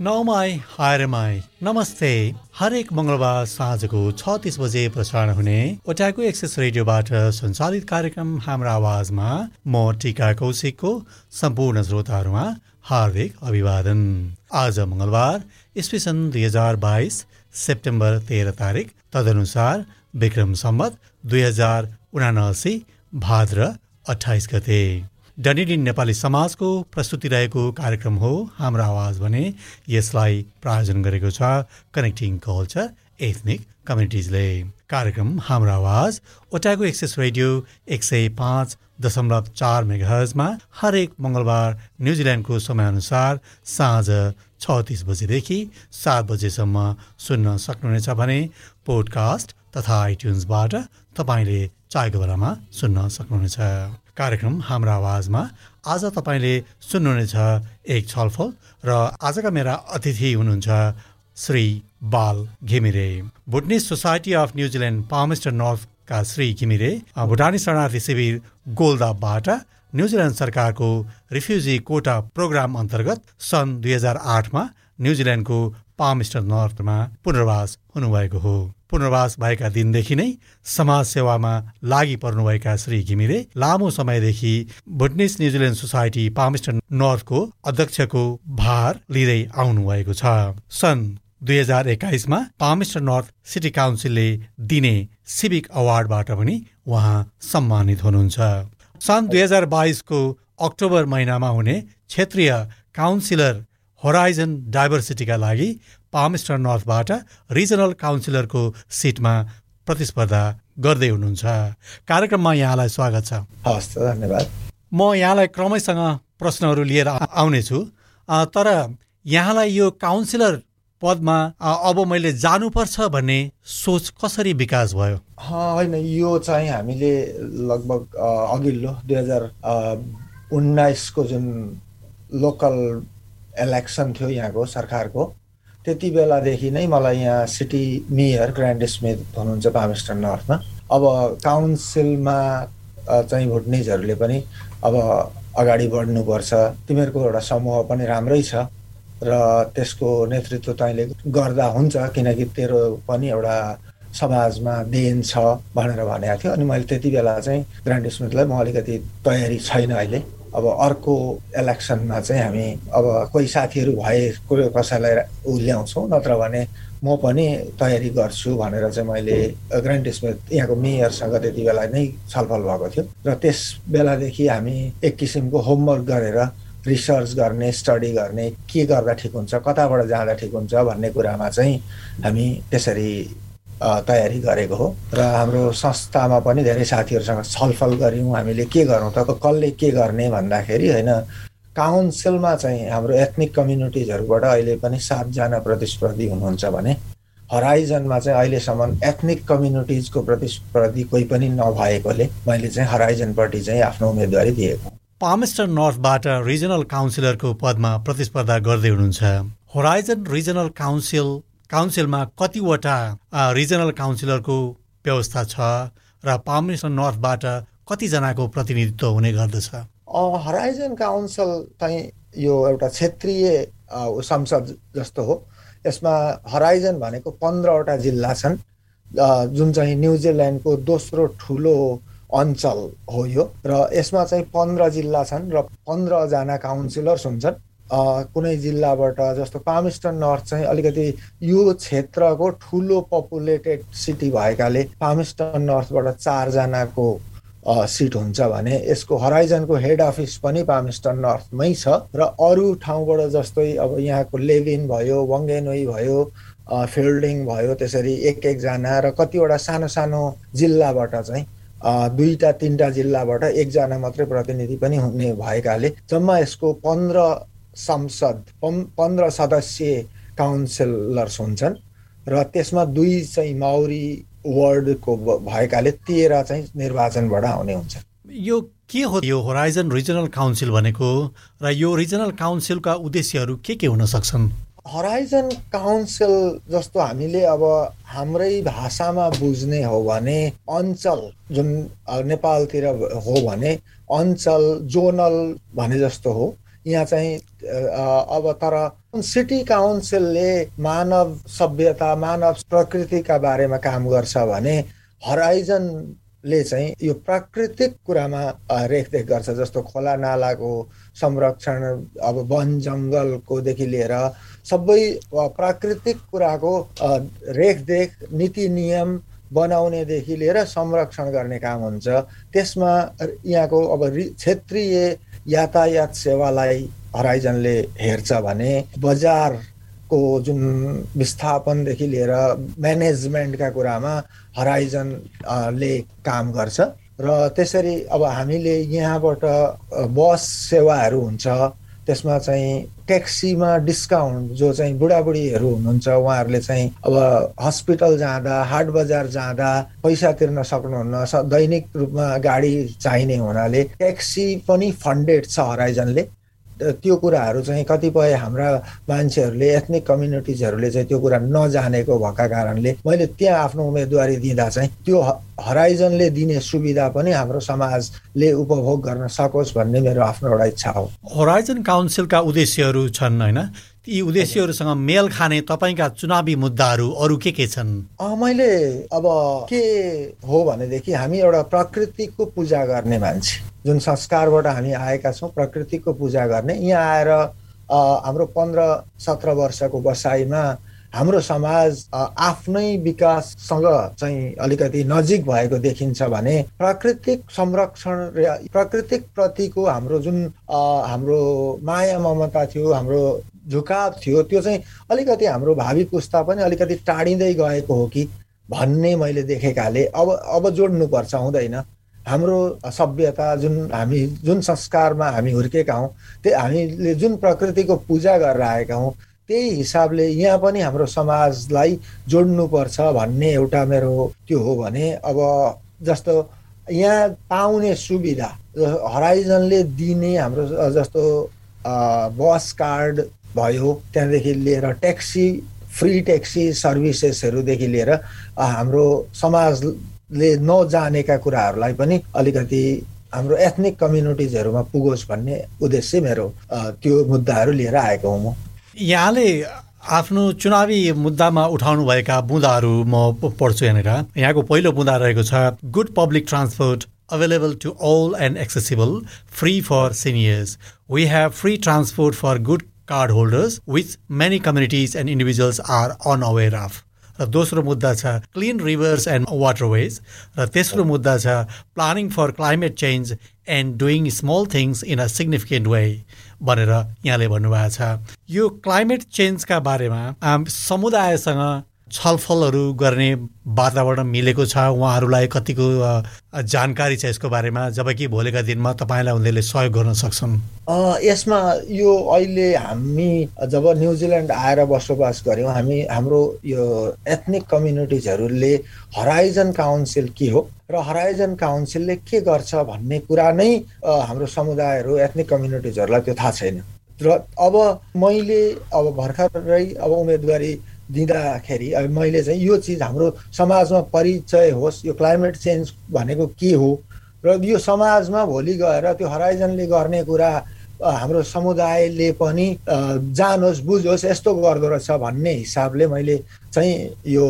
नौमाई हायरमाई नमस्ते। हरेक मङ्गलबार साँझको छ तिस बजे प्रसारण हुने ओटाको एक्सेस रेडियोबाट सञ्चालित कार्यक्रम हाम्रो आवाजमा म टिका कौशिकको सम्पूर्ण श्रोताहरूमा हार्दिक अभिवादन। आज मङ्गलबार इस्वी सन् दुई हजार बाइस सेप्टेम्बर तेह्र तारिक। तदनुसार विक्रम सम्मत दुई हजार उनासी भाद्र अठाइस गते। डनिडिन नेपाली समाजको प्रस्तुति रहेको कार्यक्रम हो। हाम्रो आवाज भने यसलाई प्रायोजन गरेको छ कनेक्टिङ कल्चर एथनिक कम्युनिटिजले कार्यक्रम हाम्रो आवाज ओटाको एक्सेस रेडियो एक सय पाँच दशमलव चार मेगाहजमा हरेक मङ्गलबार न्युजिल्यान्डको समयअनुसार साँझ छ तिस बजेदेखि सात बजेसम्म सुन्न सक्नुहुनेछ भने पोडकास्ट तथा आइट्युन्सबाट तपाईँले चाहेको बेलामा सुन्न सक्नुहुनेछ। कार्यक्रम हाम्रो आवाजमा आज तपाईँले सुन्नुहुनेछ एक छलफल र आजका मेरा अतिथि हुनुहुन्छ Shri Bal Ghimire. Bhutanese society of New Zealand Palmerston नर्थका Shri Ghimire भुटानी शरणार्थी शिविर गोल्दाबाट न्युजिल्यान्ड सरकारको रिफ्युजी कोटा प्रोग्राम अन्तर्गत सन् दुई हजार आठमा न्युजिल्यान्डको पामेस्टर नर्थमा पुनर्वास हुनुभएको हो। पुनर्वास भएका दिनदेखि नै समाज सेवामा लागि पर्नुभएका श्री घिमिरे लामो समयदेखि भुटनिस न्युजिल्यान्ड सोसाइटी पामिस्टन नर्थको अध्यक्षको भार लिँदै आउनु भएको छ। सन् दुई हजार एक्काइसमा पामिस्टर नर्थ सिटी काउन्सिलले दिने सिभिक अवार्डबाट पनि उहाँ सम्मानित हुनुहुन्छ। सन् दुई हजार बाइसको अक्टोबर महिनामा हुने क्षेत्रीय काउन्सिलर होराइजन डाइभर्सिटीका लागि पामेस्टर नर्थबाट रिजनल काउन्सिलरको सिटमा प्रतिस्पर्धा गर्दै हुनुहुन्छ। कार्यक्रममा यहाँलाई स्वागत छ। हस् धन्यवाद। म यहाँलाई क्रमैसँग प्रश्नहरू लिएर आउनेछु। तर यहाँलाई यो काउन्सिलर पदमा अब मैले जानुपर्छ भन्ने सोच कसरी विकास भयो? होइन यो चाहिँ हामीले लगभग अघिल्लो दुई हजार उन्नाइसको जुन लोकल इलेक्सन थियो यहाँको सरकारको। त्यति बेलादेखि नै मलाई यहाँ सिटी मेयर ग्रान्ड स्मिथ हुनुहुन्छ पामेस्टन नर्थमा। अब काउन्सिलमा चाहिँ भुटनिजहरूले पनि अब अगाडि बढ्नुपर्छ। तिमीहरूको एउटा समूह पनि राम्रै छ र त्यसको नेतृत्व तैँले गर्दा हुन्छ किनकि तेरो पनि एउटा समाजमा देन छ भनेर भनेको थियो। अनि मैले त्यति बेला चाहिँ ग्रान्ड स्मिथलाई म अलिकति तयारी छैन अहिले। अब अर्को इलेक्सनमा चाहिँ हामी अब कोही साथीहरू भए कोही कसैलाई ल्याउँछौँ नत्र भने म पनि तयारी गर्छु भनेर चाहिँ मैले ग्रान्ड स्मिथ यहाँको मेयरसँग त्यति बेला नै छलफल भएको थियो। र त्यस बेलादेखि हामी एक किसिमको होमवर्क गरेर रिसर्च गर्ने स्टडी गर्ने के गर्दा ठिक हुन्छ कताबाट जाँदा ठिक हुन्छ भन्ने कुरामा चाहिँ हामी त्यसरी तयारी गरेको हो। र हाम्रो संस्थामा पनि धेरै साथीहरूसँग छलफल गऱ्यौँ। हामीले के गरौँ त कसले के गर्ने भन्दाखेरि होइन काउन्सिलमा चाहिँ हाम्रो एथनिक कम्युनिटिजहरूबाट अहिले पनि सातजना प्रतिस्पर्धी हुनुहुन्छ भने हराइजनमा चाहिँ अहिलेसम्म एथनिक कम्युनिटिजको प्रतिस्पर्धी कोही पनि नभएकोले मैले चाहिँ हराइजनपट्टि चाहिँ आफ्नो उम्मेदवारी दिएको पामेस्टर नर्थबाट रिजनल काउन्सिलरको पदमा प्रतिस्पर्धा गर्दै हुनुहुन्छ। होराइजन रिजनल काउन्सिल काउन्सिलमा कतिवटा रिजनल काउन्सिलरको व्यवस्था छ र पामेसन नर्थबाट कतिजनाको प्रतिनिधित्व हुने गर्दछ? हराइजन काउन्सिल चाहिँ यो एउटा क्षेत्रीय संसद जस्तो हो। यसमा हराइजन भनेको पन्ध्रवटा जिल्ला छन्। जुन चाहिँ न्युजिल्यान्डको दोस्रो ठुलो अञ्चल हो यो। र यसमा चाहिँ पन्ध्र जिल्ला छन् र पन्ध्रजना काउन्सिलर्स हुन्छन्। कुनै जिल्लाबाट जस्तो पामिस्टन नर्थ चाहिँ अलिकति यो क्षेत्रको ठुलो पपुलेटेड सिटी भएकाले पामिस्टन नर्थबाट चारजनाको सिट हुन्छ भने यसको हराइजनको हेड अफिस पनि पामिस्टन नर्थमै छ र अरू ठाउँबाट जस्तै अब यहाँको लेभिन भयो वङ्गेनोई भयो फिल्डिङ भयो त्यसरी एक एकजना र कतिवटा सानो सानो जिल्लाबाट चाहिँ दुईवटा तिनवटा जिल्लाबाट एकजना मात्रै प्रतिनिधि पनि हुने भएकाले जम्मा यसको पन्ध्र संसद पन्ध्र सदस्यीय काउन्सिलर्स हुन्छन् र त्यसमा दुई चाहिँ माउरी वर्डको भएकाले तेह्र चाहिँ निर्वाचनबाट आउने हुन्छ यो के हो? यो होराइजन रिजनल काउन्सिल भनेको र यो रिजनल काउन्सिलका उद्देश्यहरू के के हुन सक्छन्? हराइजन काउन्सिल जस्तो हामीले अब हाम्रै भाषामा बुझ्ने हो भने अञ्चल जुन नेपालतिर हो भने अञ्चल जोनल भने जस्तो हो। यहाँ चाहिँ अब तर सिटी काउन्सिलले मानव सभ्यता मानव प्रकृतिका बारेमा काम गर्छ भने हराइजनले चाहिँ यो प्राकृतिक कुरामा रेखदेख गर्छ जस्तो खोला नालाको संरक्षण अब वन जङ्गलकोदेखि लिएर सबै प्राकृतिक कुराको रेखदेख नीति नियम बनाउनेदेखि लिएर संरक्षण गर्ने काम हुन्छ। त्यसमा यहाँको अब क्षेत्रीय यातायात सेवालाई हराइजनले हेर्छ भने बजारको जुन विस्थापनदेखि लिएर म्यानेजमेन्टका कुरामा हराइजनले काम गर्छ। र त्यसरी अब हामीले यहाँबाट बस सेवाहरू हुन्छ त्यसमा चाहिँ ट्याक्सीमा डिस्काउन्ट जो चाहिँ बुढाबुढीहरू हुनुहुन्छ उहाँहरूले चाहिँ अब हस्पिटल जाँदा हाट बजार जाँदा पैसा तिर्न सक्नुहुन्न। दैनिक रूपमा गाडी चाहिने हुनाले ट्याक्सी पनि फन्डेड छ हराइजनले। त्यो कुराहरू चाहिँ कतिपय हाम्रा मान्छेहरूले एथनिक कम्युनिटिजहरूले चाहिँ त्यो कुरा नजानेको भएका कारणले मैले त्यहाँ आफ्नो उम्मेदवारी दिँदा चाहिँ त्यो हराइजनले दिने सुविधा पनि हाम्रो समाजले उपभोग गर्न सकोस् भन्ने मेरो आफ्नो एउटा इच्छा हो। हराइजन काउन्सिलका उद्देश्यहरू छन् होइन? यी उद्देश्यहरूसँग मेल खाने तपाईँका चुनावी मुद्दाहरू अरू के के छन्? मैले अब के हो भनेदेखि हामी एउटा प्रकृतिको पूजा गर्ने मान्छे। जुन संस्कारबाट हामी आएका छौँ प्रकृतिको पूजा गर्ने। यहाँ आएर हाम्रो पन्ध्र सत्र वर्षको बसाइमा हाम्रो समाज आफ्नै विकाससँग चाहिँ अलिकति नजिक भएको देखिन्छ भने प्राकृतिक संरक्षण र प्राकृतिक प्रतिको हाम्रो जुन हाम्रो माया ममता थियो हाम्रो झुकाव थियो त्यो चाहिँ अलिकति हाम्रो भावी पुस्ता पनि अलिकति टाढिँदै गएको हो कि भन्ने मैले देखेकाले। अब अब जोड्नुपर्छ हुँदैन। हाम्रो सभ्यता जुन हामी जुन संस्कारमा हामी हुर्केका हौँ त्यो हामीले जुन प्रकृतिको पूजा गरेर आएका हौँ त्यही हिसाबले यहाँ पनि हाम्रो समाजलाई जोड्नुपर्छ भन्ने एउटा मेरो त्यो हो भने अब जस्तो यहाँ पाउने सुविधा हराइजनले दिने हाम्रो जस्तो बस कार्ड भयो त्यहाँदेखि लिएर ट्याक्सी फ्री ट्याक्सी सर्भिसेसहरूदेखि लिएर हाम्रो समाज ले नजानेका कुराहरूलाई पनि अलिकति हाम्रो एथनिक कम्युनिटिजहरूमा पुगोस् भन्ने उद्देश्य मेरो त्यो मुद्दाहरू लिएर आएको हो म। यहाँले आफ्नो चुनावी मुद्दामा उठाउनुभएका बुँदाहरू म पढ्छु यहाँनिर। यहाँको पहिलो बुँदा रहेको छ good public transport available to all and accessible free for seniors we have free transport for good card holders with many communities and individuals are unaware of र दोस्रो मुद्दा छ क्लिन रिभर्स एन्ड वाटरवेज र तेस्रो मुद्दा छ planning for climate change and doing small things in a significant way भनेर यहाँले भन्नुभएको छ। यो क्लाइमेट चेन्जका बारेमा समुदायसँग छलफलहरू गर्ने वातावरण मिलेको छ। उहाँहरूलाई कतिको जानकारी छ यसको बारेमा? जबकि भोलिका दिनमा तपाईँलाई उनीहरूले सहयोग गर्न सक्छन्। यसमा यो अहिले हामी जब न्युजिल्यान्ड आएर बसोबास गऱ्यौँ हामी हाम्रो यो एथनिक कम्युनिटिजहरूले हराइजन काउन्सिल के हो र हराइजन काउन्सिलले के गर्छ भन्ने कुरा नै हाम्रो समुदायहरू एथनिक कम्युनिटिजहरूलाई त्यो थाहा छैन। र अब मैले अब भर्खरै अब उम्मेदवारी दिँदाखेरि अब मैले चाहिँ यो चिज हाम्रो समाजमा परिचय होस् यो क्लाइमेट चेन्ज भनेको के हो? र यो समाजमा भोलि गएर त्यो हराइजनले गर्ने कुरा हाम्रो समुदायले पनि जानोस् बुझोस् यस्तो गर्दो रहेछ भन्ने हिसाबले मैले चाहिँ यो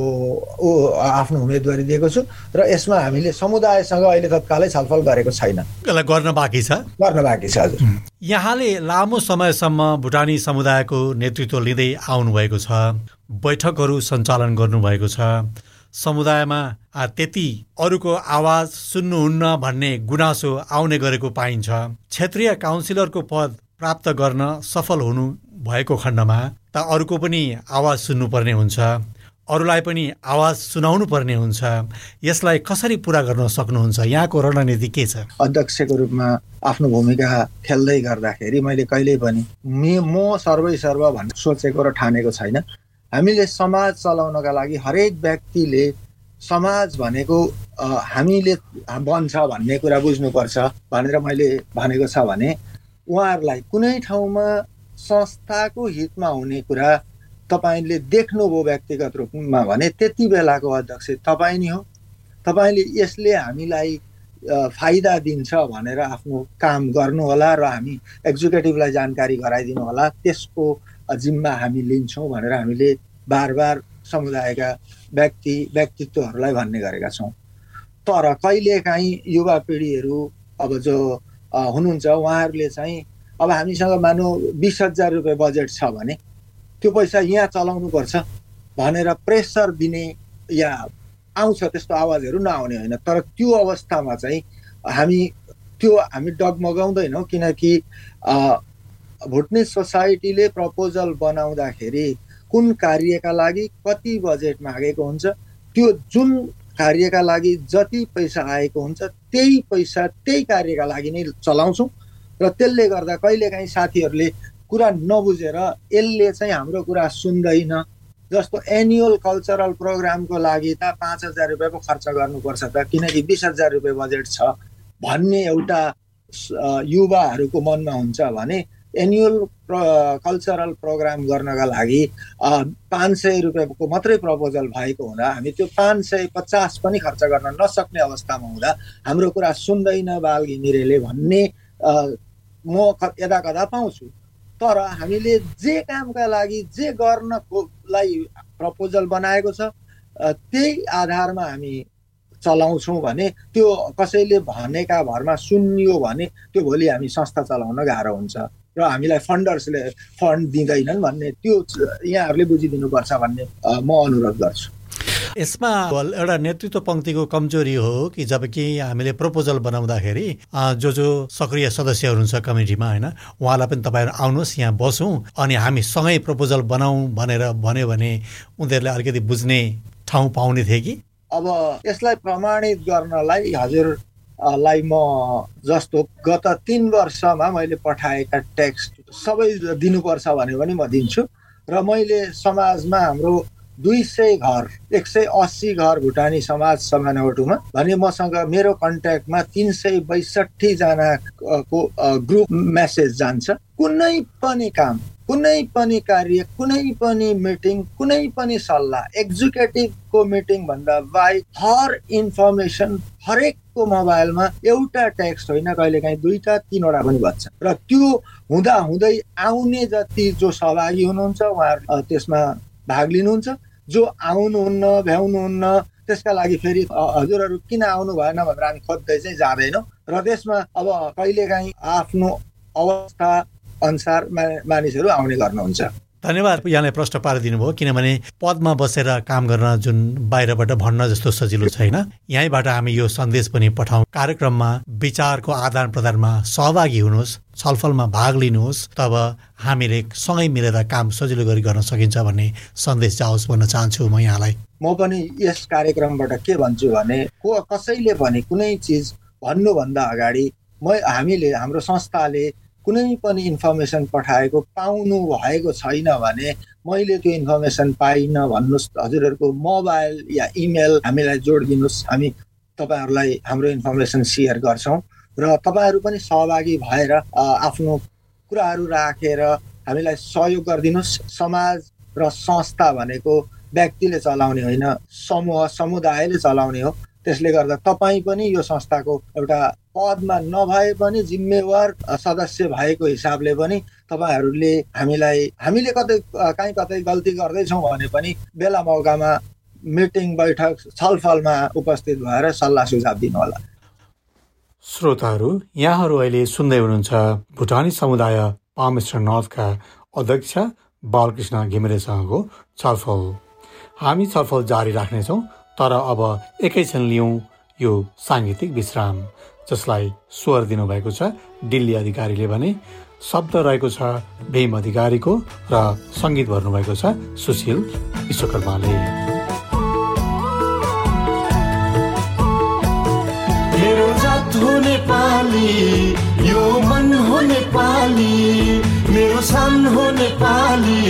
आफ्नो उम्मेदवारी दिएको छु र यसमा हामीले समुदायसँग अहिले तत्कालै छलफल गरेको छैन। यसलाई गर्न बाँकी छ? गर्न बाँकी छ हजुर। यहाँले लामो समयसम्म भुटानी समुदायको नेतृत्व लिँदै आउनुभएको छ बैठकहरू सञ्चालन गर्नुभएको छ समुदायमा त्यति अरूको आवाज सुन्नुहुन्न भन्ने गुनासो आउने गरेको पाइन्छ। क्षेत्रीय काउन्सिलरको पद प्राप्त गर्न सफल हुनु भएको खण्डमा त अरूको पनि आवाज सुन्नुपर्ने हुन्छ। अरूलाई पनि आवाज सुनाउनु पर्ने हुन्छ। यसलाई कसरी पुरा गर्न सक्नुहुन्छ? यहाँको रणनीति के छ? अध्यक्षको रूपमा आफ्नो भूमिका खेल्दै गर्दाखेरि मैले कहिल्यै पनि म सर्वै सर्व भन्ने सोचेको र ठानेको छैन। हामीले समाज चलाउनका लागि हरेक व्यक्तिले समाज भनेको हामीले बन्छ भन्ने कुरा बुझ्नुपर्छ भनेर मैले भनेको छ भने उहाँहरूलाई कुनै ठाउँमा संस्थाको हितमा हुने कुरा तपाईँले देख्नुभयो व्यक्तिगत रूपमा भने त्यति बेलाको अध्यक्ष तपाईँ नै हो। तपाईँले यसले हामीलाई फाइदा दिन्छ भनेर आफ्नो काम गर्नुहोला र हामी एक्जिक्युटिभलाई जानकारी गराइदिनु होला। त्यसको जिम्मा हामी लिन्छौँ भनेर हामीले बार बार समुदायका व्यक्ति व्यक्तित्वहरूलाई भन्ने गरेका छौँ। तर कहिलेकाहीँ युवा पिँढीहरू अब जो हुनुहुन्छ उहाँहरूले चाहिँ अब हामीसँग मानौँ बिस हजार रुपियाँ बजेट छ भने त्यो पैसा यहाँ चलाउनुपर्छ भनेर प्रेसर दिने या आउँछ त्यस्तो आवाजहरू नआउने होइन। तर त्यो अवस्थामा चाहिँ हामी त्यो हामी डगमगाउँदैनौँ किनकि भुटनी सोसाइटीले प्रपोजल बनाउँदाखेरि कुन कार्यका लागि कति बजेट मागेको हुन्छ त्यो जुन कार्यका लागि जति पैसा आएको हुन्छ त्यही पैसा त्यही कार्यका लागि नै चलाउँछौँ। र त्यसले गर्दा कहिलेकाहीँ साथीहरूले कुरा नबुझेर यसले चाहिँ हाम्रो कुरा सुन्दैन। जस्तो एनुअल कल्चरल प्रोग्रामको लागि त पाँच हजार रुपियाँ पो खर्च गर्नुपर्छ त किनकि बिस हजार रुपियाँ बजेट छ भन्ने एउटा युवाहरूको मनमा हुन्छ भने एनुअल कल्चरल प्रोग्राम गर्नका लागि पाँच सय रुपियाँको मात्रै प्रपोजल भएको हुँदा हामी त्यो पाँच सय पचास पनि खर्च गर्न नसक्ने अवस्थामा हुँदा हाम्रो कुरा सुन्दैन बाल घिमिरेले भन्ने म यदा कदा पाउँछु। तर हामीले जे कामका लागि जे गर्नकोलाई प्रपोजल बनाएको छ त्यही आधारमा हामी चलाउँछौँ भने त्यो कसैले भनेका भरमा सुनियो भने त्यो भोलि हामी संस्था चलाउन गाह्रो हुन्छ। र हामीलाई फन्डर्सले फन्ड दिँदैनन् भन्ने त्यो यहाँहरूले बुझिदिनुपर्छ भन्ने म अनुरोध गर्छु। यसमा एउटा नेतृत्व पङ्क्तिको कमजोरी हो कि जब कि हामीले प्रपोजल बनाउँदाखेरि जो जो सक्रिय सदस्यहरू हुन्छ कमिटीमा होइन उहाँलाई पनि तपाईँहरू आउनुहोस् यहाँ बसौँ अनि हामी सँगै प्रपोजल बनाऊ भनेर भन्यो भने उनीहरूले अलिकति बुझ्ने ठाउँ पाउने थिए कि? अब यसलाई प्रमाणित गर्नलाई हजुर लाई म जस्तो गत तिन वर्षमा मैले पठाएका टेक्स्ट सबै दिनुपर्छ भने म दिन्छु। र मैले समाजमा हाम्रो दुई सय घर एक सय अस्सी घर भुटानी समाज समानवटुमा भने मसँग मेरो कन्ट्याक्टमा तिन सय बैसठीजनाको ग्रुप मेसेज जान्छ। कुनै पनि काम कुनै पनि कार्य कुनै पनि मिटिङ कुनै पनि सल्लाह एक्जिक्युटिभको मिटिङ भन्दा बाहेक हर इन्फर्मेसन हरेकको मोबाइलमा एउटा टेक्स्ट होइन कहिलेकाहीँ दुईवटा तिनवटा पनि भन्छ र त्यो हुँदा हुँदै आउने जति जो सहभागी हुनुहुन्छ उहाँहरू त्यसमा भाग लिनुहुन्छ। जो आउनुहुन्न भ्याउनुहुन्न त्यसका लागि फेरि हजुरहरू किन आउनु भएन भनेर हामी खोज्दै चाहिँ जाँदैनौँ। र त्यसमा अब कहिलेकाहीँ आफ्नो अवस्था अनुसार मानिसहरू आउने गर्नुहुन्छ। धन्यवाद यहाँलाई प्रश्न पारिदिनु भयो किनभने पदमा बसेर काम गर्न जुन बाहिरबाट भन्न जस्तो सजिलो छैन। यहीँबाट हामी यो सन्देश पनि पठाउँ। कार्यक्रममा विचारको आदान प्रदानमा सहभागी हुनुहोस् छलफलमा भाग लिनुहोस् तब हामीले सँगै मिलेर काम सजिलो गरी गर्न सकिन्छ भन्ने सन्देश जाओस् भन्न चाहन्छु म यहाँलाई। म पनि यस कार्यक्रमबाट के भन्छु भने को कसैले भने कुनै चिज भन्नुभन्दा अगाडि म हामीले हाम्रो संस्थाले कुनै पनि इन्फर्मेसन पठाएको पाउनु भएको छैन भने मैले त्यो इन्फर्मेसन पाइनँ भन्नुहोस् हजुरहरूको मोबाइल या इमेल हामीलाई जोडिदिनुहोस्। हामी तपाईँहरूलाई हाम्रो इन्फर्मेसन सेयर गर्छौँ र तपाईँहरू पनि सहभागी भएर आफ्नो कुराहरू राखेर हामीलाई सहयोग गरिदिनुहोस्। समाज र संस्था भनेको व्यक्तिले चलाउने होइन समूह समुदायले चलाउने हो। त्यसले गर्दा तपाईँ पनि यो संस्थाको एउटा पदमा नभए पनि जिम्मेवार सदस्य भएको हिसाबले पनि तपाईँहरूले हामीलाई हामीले कतै काहीँ कतै गल्ती गर्दैछौँ भने पनि बेला मौकामा मिटिङ बैठक छलफलमा उपस्थित भएर सल्लाह सुझाव दिनुहोला। श्रोताहरू यहाँहरू अहिले सुन्दै हुनुहुन्छ भुटानी समुदाय पामेश्वर नर्थका अध्यक्ष बालकृष्ण घिमिरेसँगको छलफल। हामी छलफल जारी राख्नेछौँ। तर अब एकैछिन लिउँ यो साङ्गीतिक विश्राम जसलाई स्वर दिनुभएको छ दिल्ली अधिकारीले भने। शब्द रहेको छ भीम अधिकारीको र सङ्गीत भर्नुभएको छ सुशील विश्वकर्माले। मेरो यो मन नेपाली मेरो नेपाली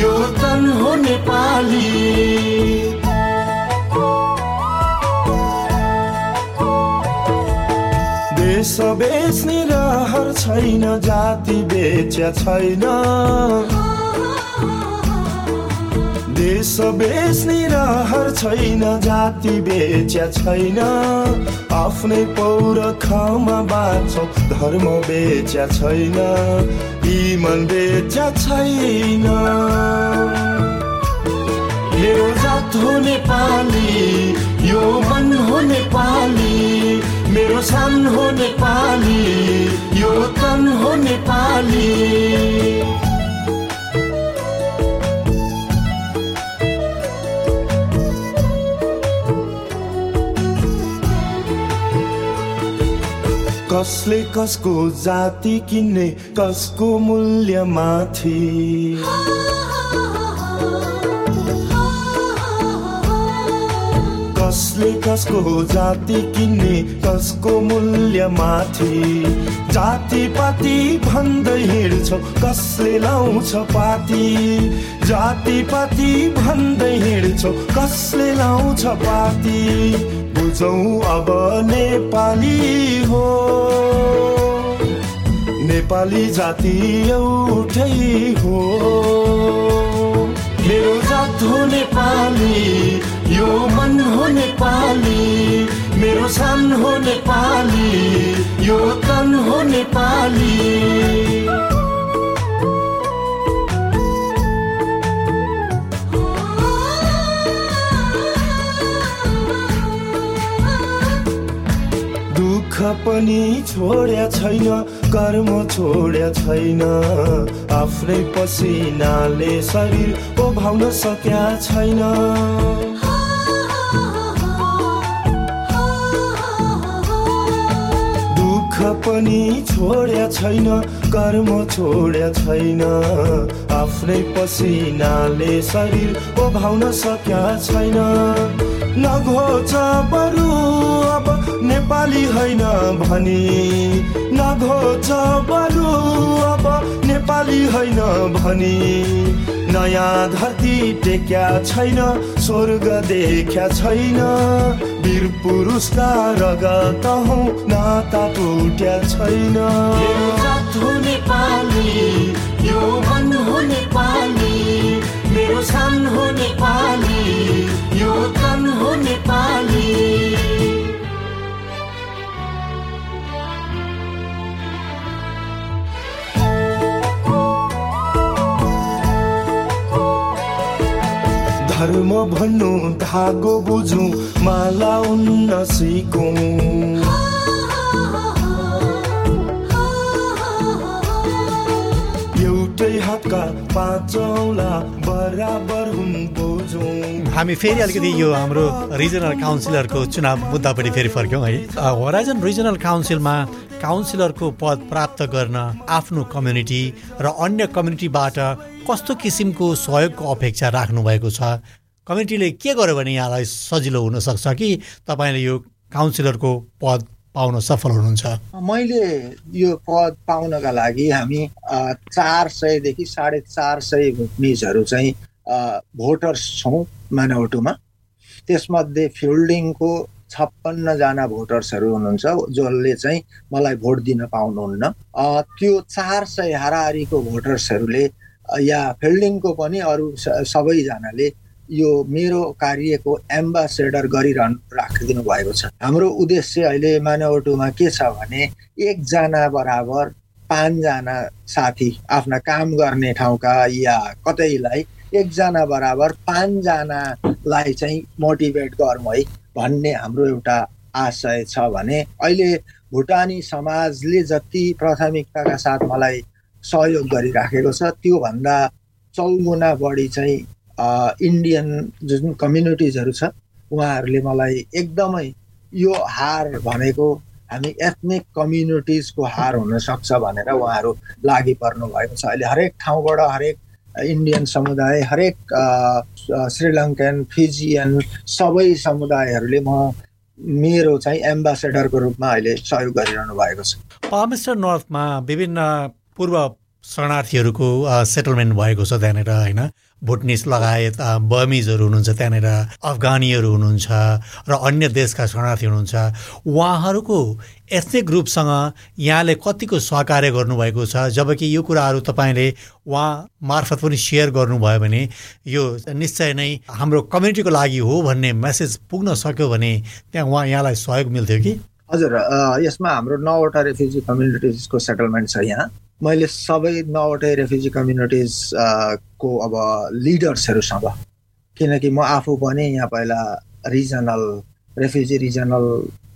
यो तन हो नेपाली। देश बेच्ने रहर छैन जाति बेच्या छैन। देश बेच्ने रहर छैन जाति बेच्या छैन। आफ्नै पौरखमा बाँच्छौ धर्म बेच्या छैन इमन बेच्या छैन। मेरो जात हो नेपाली सान हो नेपाली यो तन हो नेपाली कसले कसको जाति किन्ने कसको मूल्य माथि कसको जाति किन्ने कसको मूल्य माथि जाति पाति भन्दै हिँड्छौ कसले लाउँछ पाती? जाति पाति भन्दै हिँड्छौ कसले लाउँछ पाती? बुझौ अब नेपाली हो। नेपाली जाति एउटै हो। मेरो जात हो नेपाली यो मन हो नेपाली मेरो सान हो नेपाली यो तन हो नेपाली। दुःख पनि छोड्या छैन कर्म छोड्या छैन। आफ्नै पसिनाले शरीर ओभाउन सक्या छैन। पनि छोड्या छैन कर्म छोड्या छैन। आफ्नै पसिनाले शरीर ओभाउन सक्या छैन। नघोच बरु अब नेपाली होइन भनी। नघोच बरु अब नेपाली होइन भनी। नयाँ धरती टेक्या छैन स्वर्ग देख्या छैन। वीर पुरुषका रगत हौ नाता टुट्या छैन। नेपाली यो नेपाली। मेरो यो तन हो नेपाली। धर्म भन्नु धागो बुझौँ माला उन्न सिकौँ एउटै हातका पाँचौला बराबर हुन् हामी फेरि अलिकति यो हाम्रो रिजनल काउन्सिलरको चुनाव मुद्दापट्टि फेरि फर्क्यौँ है। होराइजन रिजनल काउन्सिलमा काउन्सिलरको पद प्राप्त गर्न आफ्नो कम्युनिटी र अन्य कम्युनिटीबाट कस्तो किसिमको सहयोगको अपेक्षा राख्नु भएको छ? कम्युनिटीले के गर्यो भने यहाँलाई सजिलो हुनसक्छ कि तपाईँले यो काउन्सिलरको पद पाउन सफल हुनुहुन्छ? मैले यो पद पाउनका लागि हामी चार सयदेखि साढे चार सय भुटनिजहरू चाहिँ भोटर्स छौँ मानवटुमा। त्यसमध्ये फिल्डिङको छप्पन्नजना भोटर्सहरू हुनुहुन्छ जसले चाहिँ मलाई भोट दिन पाउनुहुन्न। त्यो चार सय हाराहारीको भोटर्सहरूले या फिल्डिङको पनि अरू सबैजनाले यो मेरो कार्यको एम्बासेडर गरिरहनु राखिदिनु भएको छ। हाम्रो उद्देश्य अहिले मानवटुमा के छ भने एकजना बराबर पाँचजना साथी आफ्ना काम गर्ने ठाउँका या कतैलाई एकजना बराबर पाँचजनालाई चाहिँ मोटिभेट गरौँ है भन्ने हाम्रो एउटा आशय छ भने अहिले भुटानी समाजले जति प्राथमिकताका साथ मलाई सहयोग गरिराखेको छ। त्योभन्दा चौगुना बढी चाहिँ इन्डियन जुन कम्युनिटिजहरू छ उहाँहरूले मलाई एकदमै यो हार भनेको हामी एथनिक कम्युनिटिजको हार हुनसक्छ भनेर उहाँहरू लागि पर्नु भएको छ। अहिले हरेक ठाउँबाट हरेक इन्डियन समुदाय हरेक श्रीलङ्कन फिजियन सबै समुदायहरूले म मेरो चाहिँ एम्बासेडरको रूपमा अहिले सहयोग गरिरहनु भएको छ। पामेस्टर नर्थमा विभिन्न पूर्व शरणार्थीहरूको सेटलमेन्ट भएको छ त्यहाँनिर होइन? भुटनिस लगायत बर्मिजहरू हुनुहुन्छ त्यहाँनिर अफगानीहरू हुनुहुन्छ र अन्य देशका शरणार्थी हुनुहुन्छ। उहाँहरूको एथनिक ग्रुपसँग यहाँले कतिको सहकार्य गर्नुभएको छ? जबकि यो कुराहरू तपाईँले उहाँ मार्फत पनि सेयर गर्नुभयो भने यो निश्चय नै हाम्रो कम्युनिटीको लागि हो भन्ने मेसेज पुग्न सक्यो भने त्यहाँ उहाँ यहाँलाई सहयोग मिल्थ्यो कि? हजुर यसमा हाम्रो नौवटा रेफ्युजी कम्युनिटिजको सेटलमेन्ट छ यहाँ। मैले सबै नौवटै रेफ्युजी कम्युनिटिज को अब लिडर्सहरूसँग किनकि म आफू पनि यहाँ पहिला रिजनल रेफ्युजी रिजनल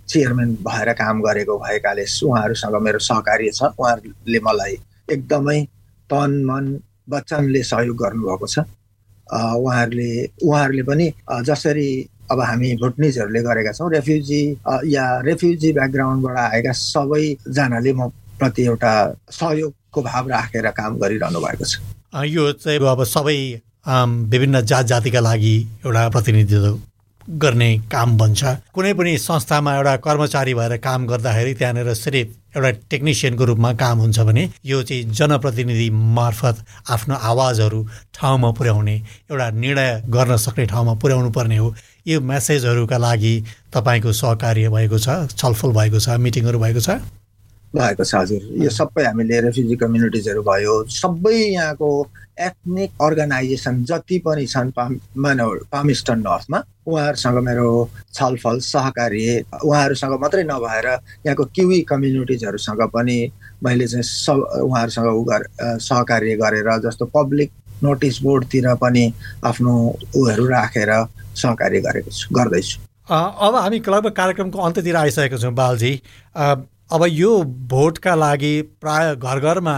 चेयरम्यान भएर काम गरेको भएकाले उहाँहरूसँग मेरो सहकार्य छ। उहाँहरूले मलाई एकदमै तन मन वचनले सहयोग गर्नुभएको छ। उहाँहरूले उहाँहरूले पनि जसरी अब हामी भुटनिजहरूले गरेका छौँ रेफ्युजी या रेफ्युजी ब्याकग्राउन्डबाट आएका सबैजनाले म प्रति एउटा सहयोगको भाव राखेर काम गरिरहनु भएको छ। यो चाहिँ अब सबै विभिन्न जात जातिका लागि एउटा प्रतिनिधित्व गर्ने काम बन्छ। कुनै पनि संस्थामा एउटा कर्मचारी भएर काम गर्दाखेरि त्यहाँनिर सिर्फ एउटा टेक्निसियनको रूपमा काम हुन्छ भने यो चाहिँ जनप्रतिनिधि मार्फत आफ्नो आवाजहरू ठाउँमा पुर्याउने एउटा निर्णय गर्न सक्ने ठाउँमा पुर्याउनु पर्ने हो। यो मेसेजहरूका लागि तपाईँको सहकार्य भएको छ छलफल भएको छ मिटिङहरू भएको छ। भएको छ हजुर। यो सबै हामीले रेफ्युजी कम्युनिटिजहरू भयो सबै यहाँको एथनिक अर्गनाइजेसन जति पनि छन् पाम पामिस्टन नर्थमा उहाँहरूसँग मेरो छलफल सहकार्य उहाँहरूसँग मात्रै नभएर यहाँको क्युवी कम्युनिटिजहरूसँग पनि मैले चाहिँ सब उहाँहरूसँग उ सहकार्य गरेर जस्तो पब्लिक नोटिस बोर्डतिर पनि आफ्नो उहरू राखेर सहकार्य गरेको छु गर्दैछु। अब हामी लगभग कार्यक्रमको अन्त्यतिर आइसकेको छौँ बालजी। अब यो भोटका लागि प्राय घर घरमा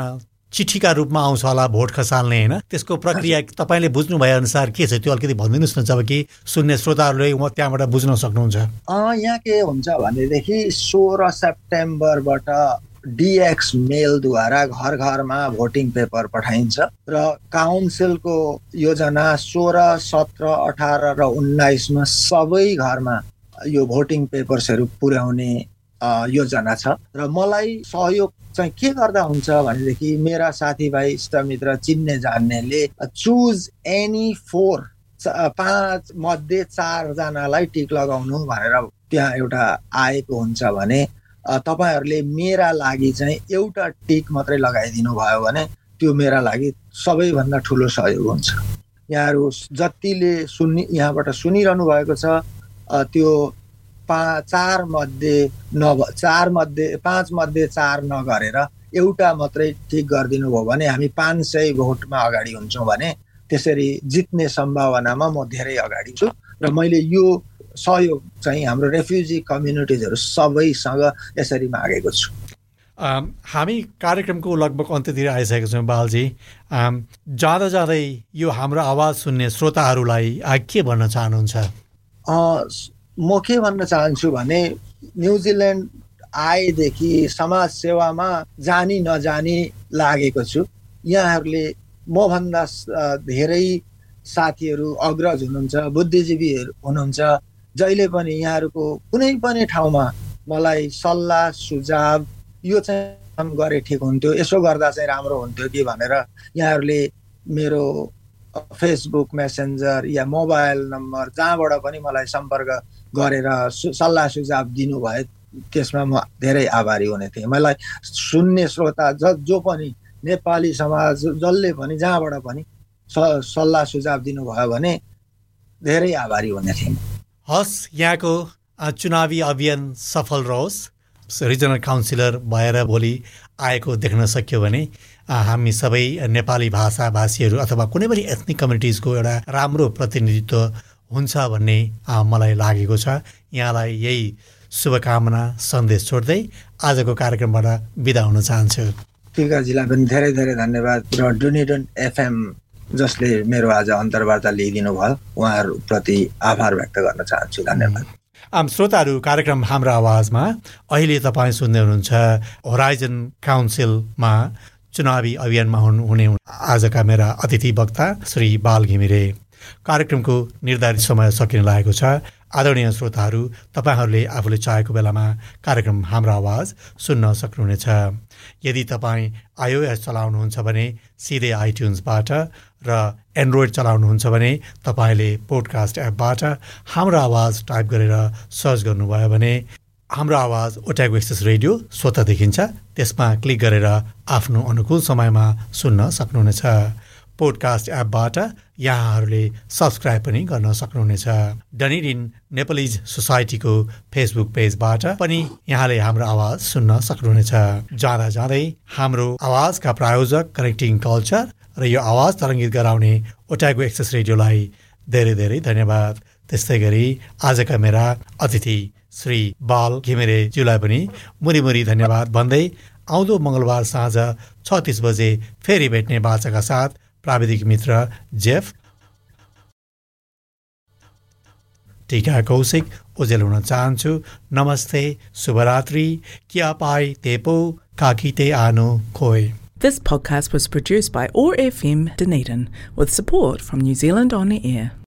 चिठीका रूपमा आउँछ होला भोट खसाल्ने होइन? त्यसको प्रक्रिया तपाईँले बुझ्नु भए अनुसार के छ त्यो अलिकति भनिदिनुहोस् न जब कि सुन्ने श्रोताहरूले त्यहाँबाट बुझ्न सक्नुहुन्छ। यहाँ के हुन्छ भनेदेखि सोह्र सेप्टेम्बरबाट डिएक्स मेलद्वारा घर घरमा भोटिङ पेपर पठाइन्छ र काउन्सिलको योजना सोह्र सत्र अठार र उन्नाइसमा सबै घरमा यो भोटिङ पेपर्सहरू पुर्याउने योजना छ। र मलाई सहयोग चाहिँ के गर्दा हुन्छ भनेदेखि मेरा साथीभाइ इष्टमित्र चिन्ने जान्नेले चुज एनी फोर पाँच मध्ये चारजनालाई टिक लगाउनु भनेर त्यहाँ एउटा आएको हुन्छ भने तपाईँहरूले मेरा लागि चाहिँ एउटा टिक मात्रै लगाइदिनु भयो भने त्यो मेरा लागि सबैभन्दा ठुलो सहयोग हुन्छ। यहाँहरू जतिले सुन्ने यहाँबाट सुनिरहनु भएको छ त्यो पा चार मध्ये नभ चार मध्ये पाँच मध्ये चार नगरेर एउटा मात्रै ठिक गरिदिनु भयो भने हामी पाँच सय भोटमा अगाडि हुन्छौँ भने त्यसरी जित्ने सम्भावनामा म धेरै अगाडि छु र मैले यो सहयोग चाहिँ हाम्रो रेफ्युजी कम्युनिटिजहरू सबैसँग यसरी मागेको छु। हामी कार्यक्रमको लगभग अन्त्यतिर आइसकेको छौँ बालजी। जाँदा जाँदै यो हाम्रो आवाज सुन्ने श्रोताहरूलाई के भन्न चाहनुहुन्छ? म के भन्न चाहन्छु भने न्युजिल्यान्ड आएदेखि समाज सेवामा जानी नजानी लागेको छु। यहाँहरूले मभन्दा धेरै साथीहरू अग्रज हुनुहुन्छ बुद्धिजीवीहरू हुनुहुन्छ। जहिले पनि यहाँहरूको कुनै पनि ठाउँमा मलाई सल्लाह सुझाव यो चाहिँ गरे ठिक हुन्थ्यो यसो गर्दा चाहिँ राम्रो हुन्थ्यो कि भनेर यहाँहरूले मेरो फेसबुक मेसेन्जर या मोबाइल नम्बर जहाँबाट पनि मलाई सम्पर्क गरेर सल्लाह सुझाव दिनुभए त्यसमा म धेरै आभारी हुने थिएँ। मलाई सुन्ने श्रोता ज जो पनि नेपाली समाज जसले पनि जहाँबाट पनि सल्लाह सुझाव दिनुभयो भने धेरै आभारी हुने थिएँ। हस् यहाँको चुनावी अभियान सफल रहोस्। रिजनल काउन्सिलर भएर भोलि आएको देख्न सक्यो भने हामी सबै नेपाली भाषा भाषीहरू अथवा कुनै पनि एथनिक कम्युनिटिजको एउटा राम्रो प्रतिनिधित्व हुन्छ भन्ने मलाई लागेको छ। यहाँलाई यही शुभकामना सन्देश छोड्दै आजको कार्यक्रमबाट बिदा हुन चाहन्छु। टिकाजीलाई पनि धेरै धेरै धन्यवाद र डोनेडन एफएम जसले मेरो आज अन्तर्वार्ता लिइदिनु भयो उहाँहरूप्रति आभार व्यक्त गर्न चाहन्छु। धन्यवाद। आम श्रोताहरू कार्यक्रम हाम्रो आवाजमा अहिले तपाईँ सुन्दै हुनुहुन्छ होराइजन काउन्सिलमा चुनावी अभियानमा हुने आजका मेरा अतिथि वक्ता श्री बाल घिमिरे। कार्यक्रमको निर्धारित समय सकिन लागेको छ। आदरणीय श्रोताहरू तपाईँहरूले आफूले चाहेको बेलामा कार्यक्रम हाम्रो आवाज सुन्न सक्नुहुनेछ। यदि तपाईँ आइओएस चलाउनुहुन्छ भने सिधै आइट्युन्सबाट र एन्ड्रोइड चलाउनुहुन्छ भने तपाईँले पोडकास्ट एपबाट हाम्रो आवाज टाइप गरेर सर्च गर्नुभयो भने हाम्रो आवाज ओट्यागो एक्सेस रेडियो स्वत देखिन्छ। त्यसमा क्लिक गरेर आफ्नो अनुकूल समयमा सुन्न सक्नुहुनेछ। पोडकास्ट एपबाट यहाँहरूले सब्सक्राइब पनि गर्न सक्नुहुनेछ। डनिडिन नेपालिज सोसाइटीको फेसबुक पेजबाट पनि यहाँले हाम्रो आवाज सुन्न सक्नुहुनेछ। जाँदा जाँदै हाम्रो आवाजका प्रायोजक कनेक्टिङ कल्चर र यो आवाज तरङ्गित गराउने ओट्यागो एक्सेस रेडियोलाई धेरै धेरै धन्यवाद। त्यस्तै गरी आजका मेरा अतिथि श्री बाल घिमिरेज्यूलाई पनि मुरी मुरी धन्यवाद भन्दै आउँदो मङ्गलबार साँझ छत्तिस बजे फेरि भेट्ने बाचाका साथ प्राविधिक मित्र जेफ टिका कौशिक ओजेल हुन चाहन्छु। नमस्ते शुभरात्रि। क्या पाई तेपो काकी ते आनो खोइ This podcast was produced by ORFM Dunedin with support from New Zealand On the Air.